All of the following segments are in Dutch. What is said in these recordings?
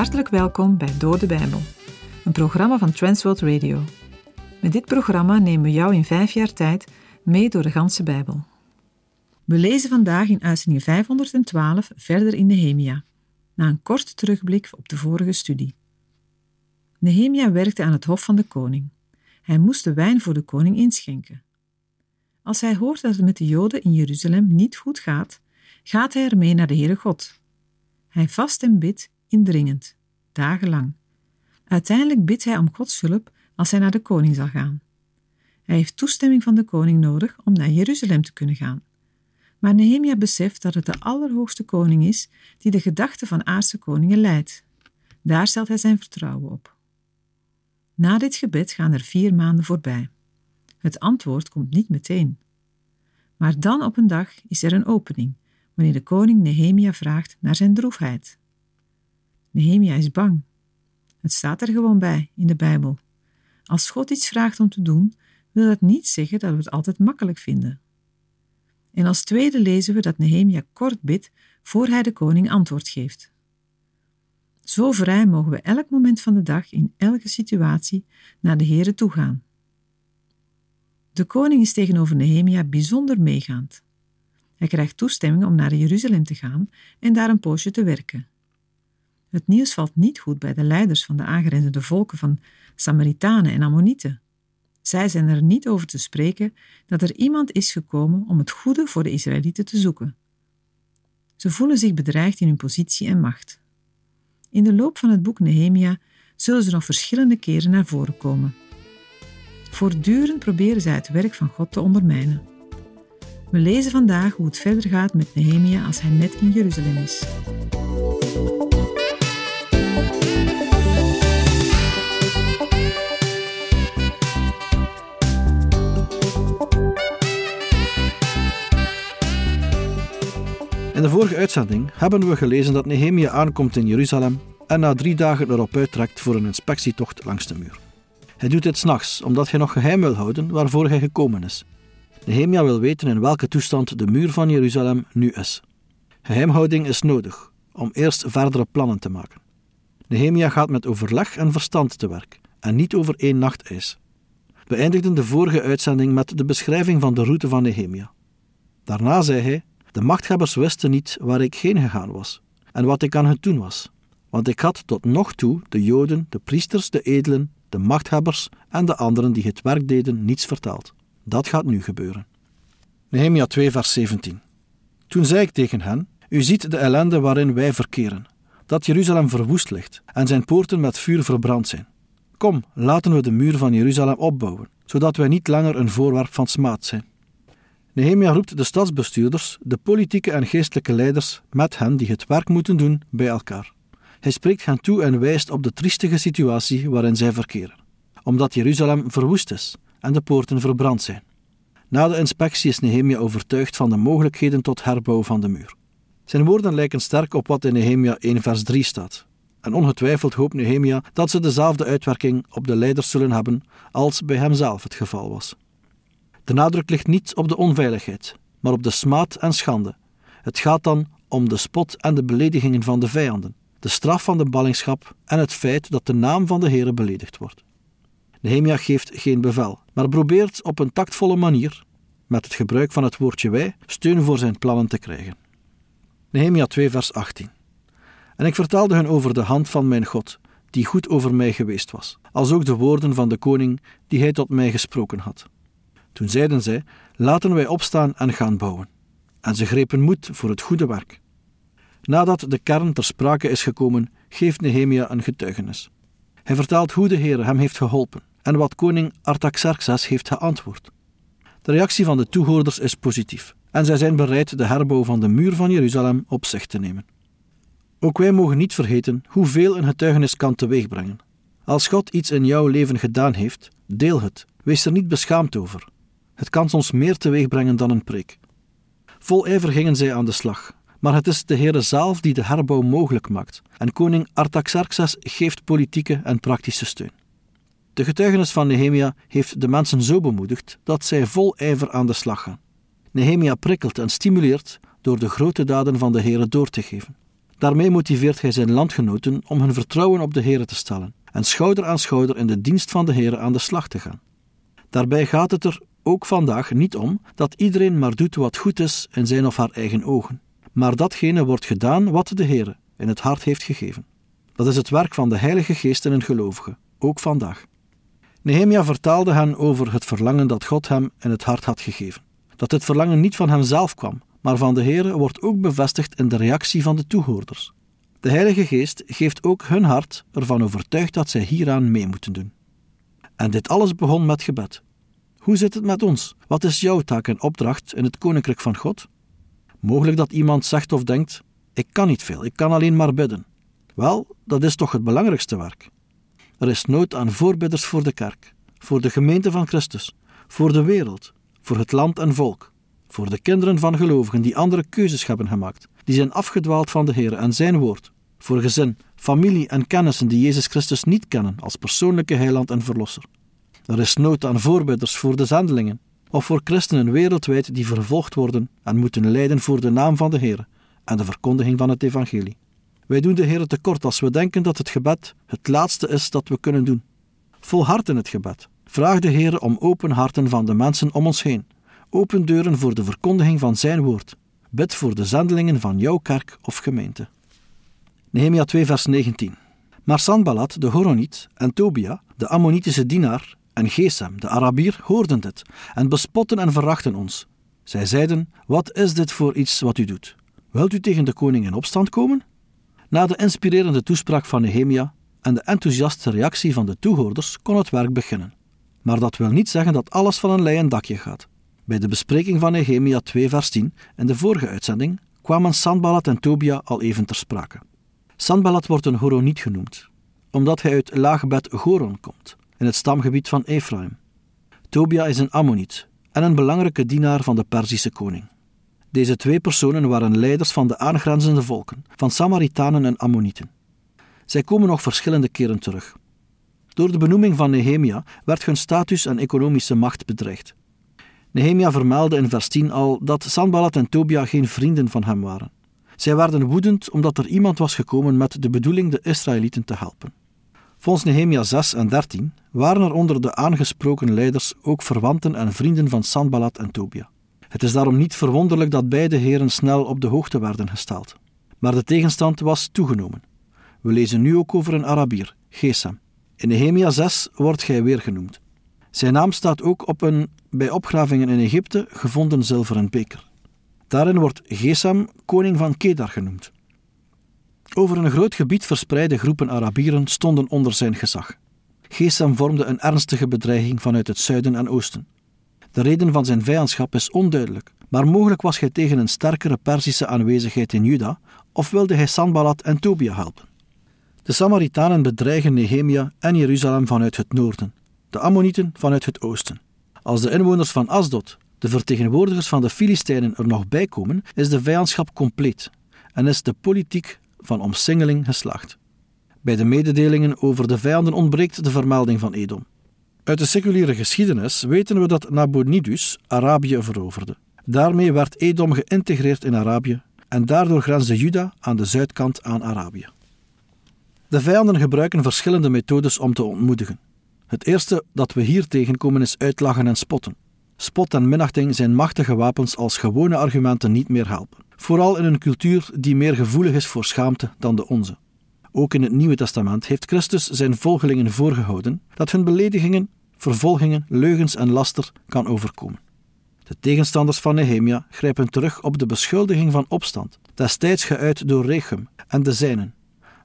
Hartelijk welkom bij Door de Bijbel, een programma van Transworld Radio. Met dit programma nemen we jou in vijf jaar tijd mee door de ganse Bijbel. We lezen vandaag in uitzending 512 verder in Nehemia, na een korte terugblik op de vorige studie. Nehemia werkte aan het hof van de koning. Hij moest de wijn voor de koning inschenken. Als hij hoort dat het met de Joden in Jeruzalem niet goed gaat, gaat hij ermee naar de Heere God. Hij vast en bidt indringend, dagenlang. Uiteindelijk bidt hij om Gods hulp als hij naar de koning zal gaan. Hij heeft toestemming van de koning nodig om naar Jeruzalem te kunnen gaan. Maar Nehemia beseft dat het de Allerhoogste Koning is die de gedachten van aardse koningen leidt. Daar stelt hij zijn vertrouwen op. Na dit gebed gaan er vier maanden voorbij. Het antwoord komt niet meteen. Maar dan op een dag is er een opening, wanneer de koning Nehemia vraagt naar zijn droefheid. Nehemia is bang. Het staat er gewoon bij in de Bijbel. Als God iets vraagt om te doen, wil dat niet zeggen dat we het altijd makkelijk vinden. En als tweede lezen we dat Nehemia kort bidt voor hij de koning antwoord geeft. Zo vrij mogen we elk moment van de dag in elke situatie naar de Here toe gaan. De koning is tegenover Nehemia bijzonder meegaand. Hij krijgt toestemming om naar Jeruzalem te gaan en daar een poosje te werken. Het nieuws valt niet goed bij de leiders van de aangrenzende volken van Samaritanen en Ammonieten. Zij zijn er niet over te spreken dat er iemand is gekomen om het goede voor de Israëlieten te zoeken. Ze voelen zich bedreigd in hun positie en macht. In de loop van het boek Nehemia zullen ze nog verschillende keren naar voren komen. Voortdurend proberen zij het werk van God te ondermijnen. We lezen vandaag hoe het verder gaat met Nehemia als hij net in Jeruzalem is. In de vorige uitzending hebben we gelezen dat Nehemia aankomt in Jeruzalem en na drie dagen erop uittrekt voor een inspectietocht langs de muur. Hij doet dit s'nachts, omdat hij nog geheim wil houden waarvoor hij gekomen is. Nehemia wil weten in welke toestand de muur van Jeruzalem nu is. Geheimhouding is nodig om eerst verdere plannen te maken. Nehemia gaat met overleg en verstand te werk en niet over één nachtijs. We eindigden de vorige uitzending met de beschrijving van de route van Nehemia. Daarna zei hij: De machthebbers wisten niet waar ik heen gegaan was en wat ik aan hen doen was, want ik had tot nog toe de Joden, de priesters, de edelen, de machthebbers en de anderen die het werk deden niets verteld. Dat gaat nu gebeuren. Nehemia 2, vers 17. Toen zei ik tegen hen: U ziet de ellende waarin wij verkeren, dat Jeruzalem verwoest ligt en zijn poorten met vuur verbrand zijn. Kom, laten we de muur van Jeruzalem opbouwen, zodat wij niet langer een voorwerp van smaad zijn. Nehemia roept de stadsbestuurders, de politieke en geestelijke leiders, met hen die het werk moeten doen, bij elkaar. Hij spreekt hen toe en wijst op de triestige situatie waarin zij verkeren, omdat Jeruzalem verwoest is en de poorten verbrand zijn. Na de inspectie is Nehemia overtuigd van de mogelijkheden tot herbouw van de muur. Zijn woorden lijken sterk op wat in Nehemia 1 vers 3 staat. En ongetwijfeld hoopt Nehemia dat ze dezelfde uitwerking op de leiders zullen hebben als bij hemzelf het geval was. De nadruk ligt niet op de onveiligheid, maar op de smaad en schande. Het gaat dan om de spot en de beledigingen van de vijanden, de straf van de ballingschap en het feit dat de naam van de Heere beledigd wordt. Nehemia geeft geen bevel, maar probeert op een tactvolle manier, met het gebruik van het woordje wij, steun voor zijn plannen te krijgen. Nehemia 2 vers 18 En ik vertelde hun over de hand van mijn God, die goed over mij geweest was, als ook de woorden van de koning die hij tot mij gesproken had. Toen zeiden zij, laten wij opstaan en gaan bouwen. En ze grepen moed voor het goede werk. Nadat de kern ter sprake is gekomen, geeft Nehemia een getuigenis. Hij vertelt hoe de Heer hem heeft geholpen en wat koning Artaxerxes heeft geantwoord. De reactie van de toehoorders is positief en zij zijn bereid de herbouw van de muur van Jeruzalem op zich te nemen. Ook wij mogen niet vergeten hoeveel een getuigenis kan teweegbrengen. Als God iets in jouw leven gedaan heeft, deel het. Wees er niet beschaamd over. Het kan soms meer teweegbrengen dan een preek. Vol ijver gingen zij aan de slag, maar het is de Heere zelf die de herbouw mogelijk maakt, en koning Artaxerxes geeft politieke en praktische steun. De getuigenis van Nehemia heeft de mensen zo bemoedigd dat zij vol ijver aan de slag gaan. Nehemia prikkelt en stimuleert door de grote daden van de Heere door te geven. Daarmee motiveert hij zijn landgenoten om hun vertrouwen op de Heer te stellen en schouder aan schouder in de dienst van de Heer aan de slag te gaan. Daarbij gaat het er ook vandaag niet om dat iedereen maar doet wat goed is in zijn of haar eigen ogen, maar datgene wordt gedaan wat de Heer in het hart heeft gegeven. Dat is het werk van de Heilige Geest in een gelovige, ook vandaag. Nehemia vertaalde hen over het verlangen dat God hem in het hart had gegeven. Dat dit verlangen niet van hemzelf kwam, maar van de Heere wordt ook bevestigd in de reactie van de toehoorders. De Heilige Geest geeft ook hun hart ervan overtuigd dat zij hieraan mee moeten doen. En dit alles begon met gebed. Hoe zit het met ons? Wat is jouw taak en opdracht in het koninkrijk van God? Mogelijk dat iemand zegt of denkt: Ik kan niet veel, ik kan alleen maar bidden. Wel, dat is toch het belangrijkste werk. Er is nood aan voorbidders voor de kerk, voor de gemeente van Christus, voor de wereld, voor het land en volk, voor de kinderen van gelovigen die andere keuzes hebben gemaakt, die zijn afgedwaald van de Heer en zijn woord, voor gezin, familie en kennissen die Jezus Christus niet kennen als persoonlijke heiland en verlosser. Er is nood aan voorbidders voor de zendelingen, of voor christenen wereldwijd die vervolgd worden en moeten lijden voor de naam van de Heer en de verkondiging van het evangelie. Wij doen de Heer tekort als we denken dat het gebed het laatste is dat we kunnen doen. Volhard in het gebed. Vraag de Heer om open harten van de mensen om ons heen, open deuren voor de verkondiging van Zijn woord. Bid voor de zendelingen van jouw kerk of gemeente. Nehemia 2, vers 19. Maar Sanballat, de Horoniet, en Tobia, de Ammonitische dienaar, en Gesem, de Arabier, hoorden dit en bespotten en verachten ons. Zij zeiden: Wat is dit voor iets wat u doet? Wilt u tegen de koning in opstand komen? Na de inspirerende toespraak van Nehemia en de enthousiaste reactie van de toehoorders kon het werk beginnen. Maar dat wil niet zeggen dat alles van een leien dakje gaat. Bij de bespreking van Nehemia 2 vers 10 in de vorige uitzending kwamen Sanballat en Tobia al even ter sprake. Sanballat wordt een Horoniet genoemd, omdat hij uit Laagbed Goron komt, in het stamgebied van Ephraim. Tobia is een Ammoniet en een belangrijke dienaar van de Perzische koning. Deze twee personen waren leiders van de aangrenzende volken, van Samaritanen en Ammonieten. Zij komen nog verschillende keren terug. Door de benoeming van Nehemia werd hun status en economische macht bedreigd. Nehemia vermeldde in vers 10 al dat Sanballat en Tobia geen vrienden van hem waren. Zij werden woedend omdat er iemand was gekomen met de bedoeling de Israëlieten te helpen. Volgens Nehemia 6 en 13 waren er onder de aangesproken leiders ook verwanten en vrienden van Sanballat en Tobia. Het is daarom niet verwonderlijk dat beide heren snel op de hoogte werden gesteld. Maar de tegenstand was toegenomen. We lezen nu ook over een Arabier, Gesem. In Nehemia 6 wordt hij weer genoemd. Zijn naam staat ook op een bij opgravingen in Egypte gevonden zilveren beker. Daarin wordt Gesem koning van Kedar genoemd. Over een groot gebied verspreide groepen Arabieren stonden onder zijn gezag. Gesem vormde een ernstige bedreiging vanuit het zuiden en oosten. De reden van zijn vijandschap is onduidelijk, maar mogelijk was hij tegen een sterkere Perzische aanwezigheid in Juda, of wilde hij Sanballat en Tobia helpen. De Samaritanen bedreigen Nehemia en Jeruzalem vanuit het noorden, de Ammonieten vanuit het oosten. Als de inwoners van Asdod, de vertegenwoordigers van de Filistijnen, er nog bij komen, is de vijandschap compleet en is de politiek van omsingeling geslaagd. Bij de mededelingen over de vijanden ontbreekt de vermelding van Edom. Uit de seculiere geschiedenis weten we dat Nabonidus Arabië veroverde. Daarmee werd Edom geïntegreerd in Arabië en daardoor grensde Juda aan de zuidkant aan Arabië. De vijanden gebruiken verschillende methodes om te ontmoedigen. Het eerste dat we hier tegenkomen is uitlachen en spotten. Spot en minachting zijn machtige wapens als gewone argumenten niet meer helpen. Vooral in een cultuur die meer gevoelig is voor schaamte dan de onze. Ook in het Nieuwe Testament heeft Christus zijn volgelingen voorgehouden dat hun beledigingen, vervolgingen, leugens en laster kan overkomen. De tegenstanders van Nehemia grijpen terug op de beschuldiging van opstand, destijds geuit door Rechem en de zijnen,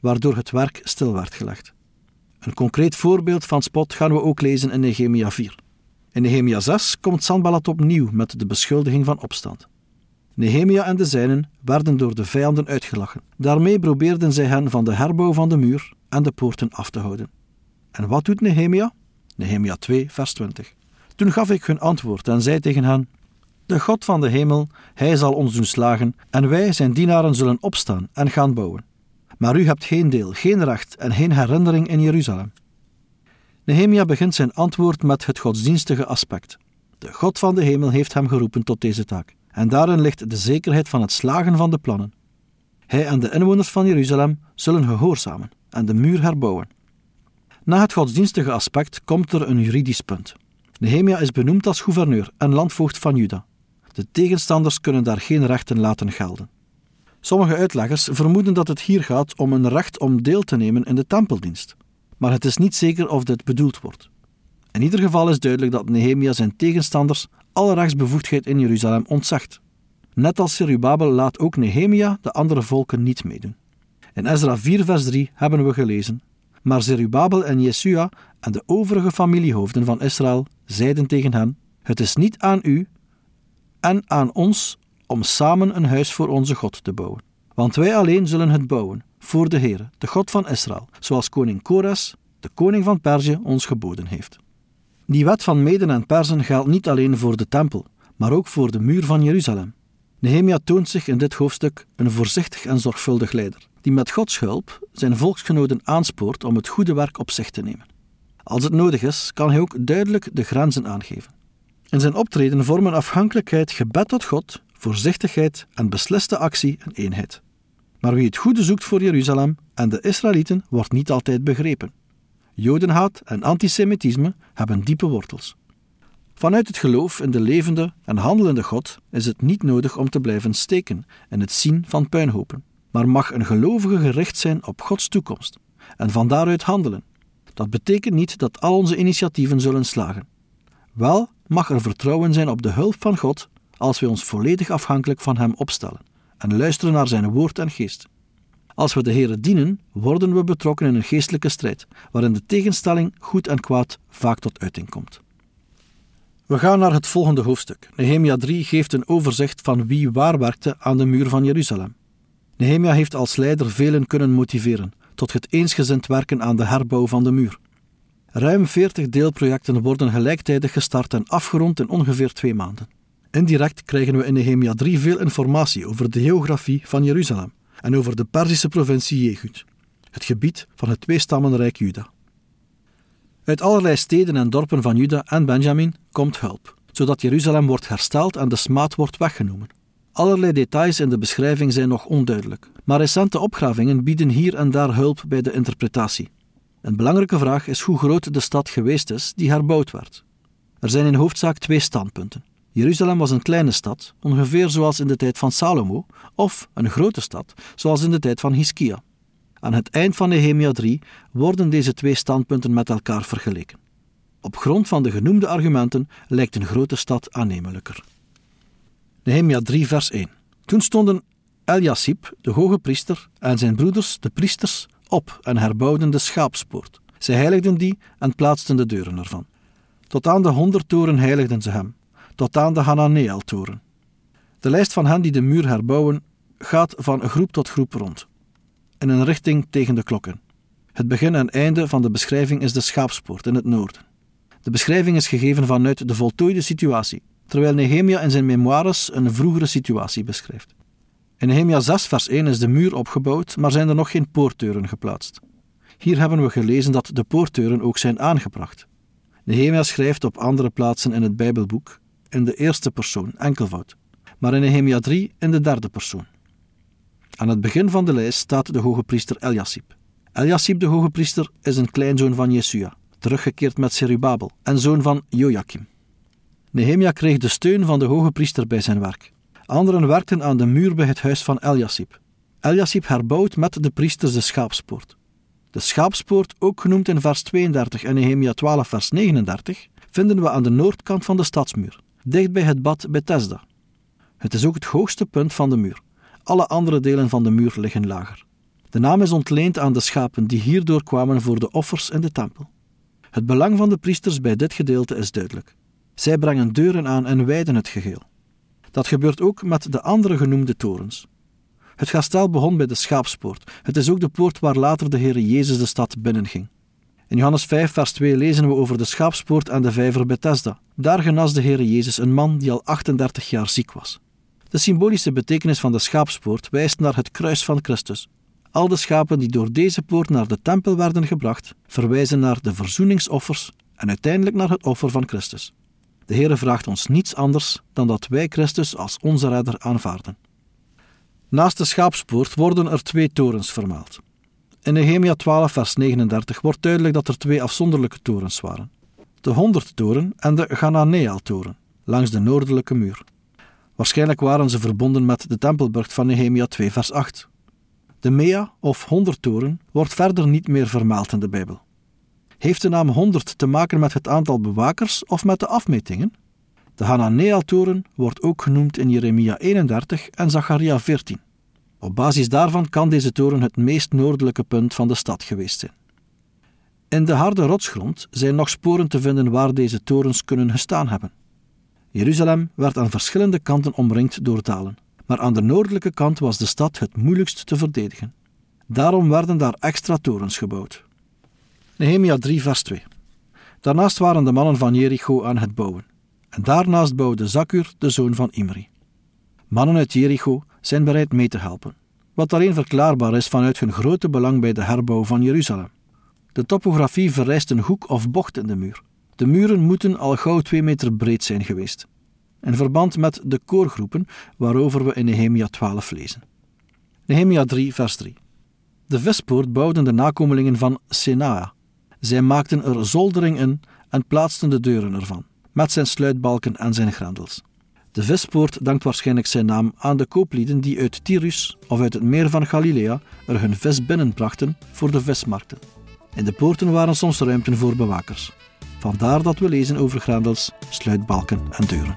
waardoor het werk stil werd gelegd. Een concreet voorbeeld van spot gaan we ook lezen in Nehemia 4. In Nehemia 6 komt Sanballat opnieuw met de beschuldiging van opstand. Nehemia en de zijnen werden door de vijanden uitgelachen. Daarmee probeerden zij hen van de herbouw van de muur en de poorten af te houden. En wat doet Nehemia? Nehemia 2, vers 20. Toen gaf ik hun antwoord en zei tegen hen: De God van de hemel, hij zal ons doen slagen, en wij, zijn dienaren, zullen opstaan en gaan bouwen. Maar u hebt geen deel, geen recht en geen herinnering in Jeruzalem. Nehemia begint zijn antwoord met het godsdienstige aspect. De God van de hemel heeft hem geroepen tot deze taak, en daarin ligt de zekerheid van het slagen van de plannen. Hij en de inwoners van Jeruzalem zullen gehoorzamen en de muur herbouwen. Na het godsdienstige aspect komt er een juridisch punt. Nehemia is benoemd als gouverneur en landvoogd van Juda. De tegenstanders kunnen daar geen rechten laten gelden. Sommige uitleggers vermoeden dat het hier gaat om een recht om deel te nemen in de tempeldienst, maar het is niet zeker of dit bedoeld wordt. In ieder geval is duidelijk dat Nehemia zijn tegenstanders alle rechtsbevoegdheid in Jeruzalem ontzegt. Net als Serubabel laat ook Nehemia de andere volken niet meedoen. In Ezra 4 vers 3 hebben we gelezen Maar Zerubabel en Jesua en de overige familiehoofden van Israël zeiden tegen hen Het is niet aan u en aan ons om samen een huis voor onze God te bouwen. Want wij alleen zullen het bouwen voor de Heere, de God van Israël, zoals koning Kores, de koning van Perzië, ons geboden heeft. Die wet van Meden en Persen geldt niet alleen voor de tempel, maar ook voor de muur van Jeruzalem. Nehemia toont zich in dit hoofdstuk een voorzichtig en zorgvuldig leider, die met Gods hulp zijn volksgenoten aanspoort om het goede werk op zich te nemen. Als het nodig is, kan hij ook duidelijk de grenzen aangeven. In zijn optreden vormen afhankelijkheid, gebed tot God, voorzichtigheid en besliste actie een eenheid. Maar wie het goede zoekt voor Jeruzalem en de Israëlieten wordt niet altijd begrepen. Jodenhaat en antisemitisme hebben diepe wortels. Vanuit het geloof in de levende en handelende God is het niet nodig om te blijven steken in het zien van puinhopen, maar mag een gelovige gericht zijn op Gods toekomst en van daaruit handelen. Dat betekent niet dat al onze initiatieven zullen slagen. Wel mag er vertrouwen zijn op de hulp van God als we ons volledig afhankelijk van Hem opstellen en luisteren naar Zijn woord en geest. Als we de Heere dienen, worden we betrokken in een geestelijke strijd, waarin de tegenstelling goed en kwaad vaak tot uiting komt. We gaan naar het volgende hoofdstuk. Nehemia 3 geeft een overzicht van wie waar werkte aan de muur van Jeruzalem. Nehemia heeft als leider velen kunnen motiveren tot het eensgezind werken aan de herbouw van de muur. Ruim 40 deelprojecten worden gelijktijdig gestart en afgerond in ongeveer twee maanden. Indirect krijgen we in Nehemia 3 veel informatie over de geografie van Jeruzalem en over de Perzische provincie Jehud, het gebied van het tweestammenrijk Juda. Uit allerlei steden en dorpen van Juda en Benjamin komt hulp, zodat Jeruzalem wordt hersteld en de smaad wordt weggenomen. Allerlei details in de beschrijving zijn nog onduidelijk, maar recente opgravingen bieden hier en daar hulp bij de interpretatie. Een belangrijke vraag is hoe groot de stad geweest is die herbouwd werd. Er zijn in hoofdzaak twee standpunten. Jeruzalem was een kleine stad, ongeveer zoals in de tijd van Salomo, of een grote stad, zoals in de tijd van Hiskia. Aan het eind van Nehemia 3 worden deze twee standpunten met elkaar vergeleken. Op grond van de genoemde argumenten lijkt een grote stad aannemelijker. Nehemia 3 vers 1 Toen stonden Eliasib, de hoge priester, en zijn broeders, de priesters, op en herbouwden de schaapspoort. Zij heiligden die en plaatsten de deuren ervan. Tot aan de honderdtoren heiligden ze hem, tot aan de Hananeel-toren. De lijst van hen die de muur herbouwen gaat van groep tot groep rond in een richting tegen de klokken. Het begin en einde van de beschrijving is de schaapspoort in het noorden. De beschrijving is gegeven vanuit de voltooide situatie, terwijl Nehemia in zijn memoires een vroegere situatie beschrijft. In Nehemia 6 vers 1 is de muur opgebouwd, maar zijn er nog geen poortdeuren geplaatst. Hier hebben we gelezen dat de poortdeuren ook zijn aangebracht. Nehemia schrijft op andere plaatsen in het Bijbelboek in de eerste persoon, enkelvoud, maar in Nehemia 3 in de derde persoon. Aan het begin van de lijst staat de hoge priester Eliasib. Eliasib de hoge priester is een kleinzoon van Jesua, teruggekeerd met Serubabel, en zoon van Joachim. Nehemia kreeg de steun van de hoge priester bij zijn werk. Anderen werkten aan de muur bij het huis van Eliasib. Eliasib herbouwt met de priesters de schaapspoort. De schaapspoort, ook genoemd in vers 32 en Nehemia 12 vers 39, vinden we aan de noordkant van de stadsmuur, dicht bij het bad Bethesda. Het is ook het hoogste punt van de muur. Alle andere delen van de muur liggen lager. De naam is ontleend aan de schapen die hierdoor kwamen voor de offers in de tempel. Het belang van de priesters bij dit gedeelte is duidelijk. Zij brengen deuren aan en wijden het geheel. Dat gebeurt ook met de andere genoemde torens. Het gastel begon bij de schaapspoort. Het is ook de poort waar later de Heer Jezus de stad binnenging. In Johannes 5, vers 2 lezen we over de schaapspoort en de vijver Bethesda. Daar genas de Heer Jezus een man die al 38 jaar ziek was. De symbolische betekenis van de schaapspoort wijst naar het kruis van Christus. Al de schapen die door deze poort naar de tempel werden gebracht, verwijzen naar de verzoeningsoffers en uiteindelijk naar het offer van Christus. De Heere vraagt ons niets anders dan dat wij Christus als onze redder aanvaarden. Naast de schaapspoort worden er twee torens vermeld. In Nehemia 12, vers 39 wordt duidelijk dat er twee afzonderlijke torens waren: de Honderdtoren en de Gananeel-toren, langs de noordelijke muur. Waarschijnlijk waren ze verbonden met de tempelburcht van Nehemia 2, vers 8. De Mea of Honderdtoren wordt verder niet meer vermeld in de Bijbel. Heeft de naam 100 te maken met het aantal bewakers of met de afmetingen? De Hananeel-toren wordt ook genoemd in Jeremia 31 en Zacharia 14. Op basis daarvan kan deze toren het meest noordelijke punt van de stad geweest zijn. In de harde rotsgrond zijn nog sporen te vinden waar deze torens kunnen gestaan hebben. Jeruzalem werd aan verschillende kanten omringd door dalen, maar aan de noordelijke kant was de stad het moeilijkst te verdedigen. Daarom werden daar extra torens gebouwd. Nehemia 3, vers 2. Daarnaast waren de mannen van Jericho aan het bouwen. En daarnaast bouwde Zakur, de zoon van Imri. Mannen uit Jericho zijn bereid mee te helpen, wat alleen verklaarbaar is vanuit hun grote belang bij de herbouw van Jeruzalem. De topografie vereist een hoek of bocht in de muur. De muren moeten al gauw twee meter breed zijn geweest. In verband met de koorgroepen waarover we in Nehemia 12 lezen. Nehemia 3, vers 3. De vispoort bouwden de nakomelingen van Senaa. Zij maakten er zoldering in en plaatsten de deuren ervan, met zijn sluitbalken en zijn grendels. De vispoort dankt waarschijnlijk zijn naam aan de kooplieden die uit Tyrus of uit het meer van Galilea er hun vis binnenbrachten voor de vismarkten. In de poorten waren soms ruimten voor bewakers. Vandaar dat we lezen over grendels, sluitbalken en deuren.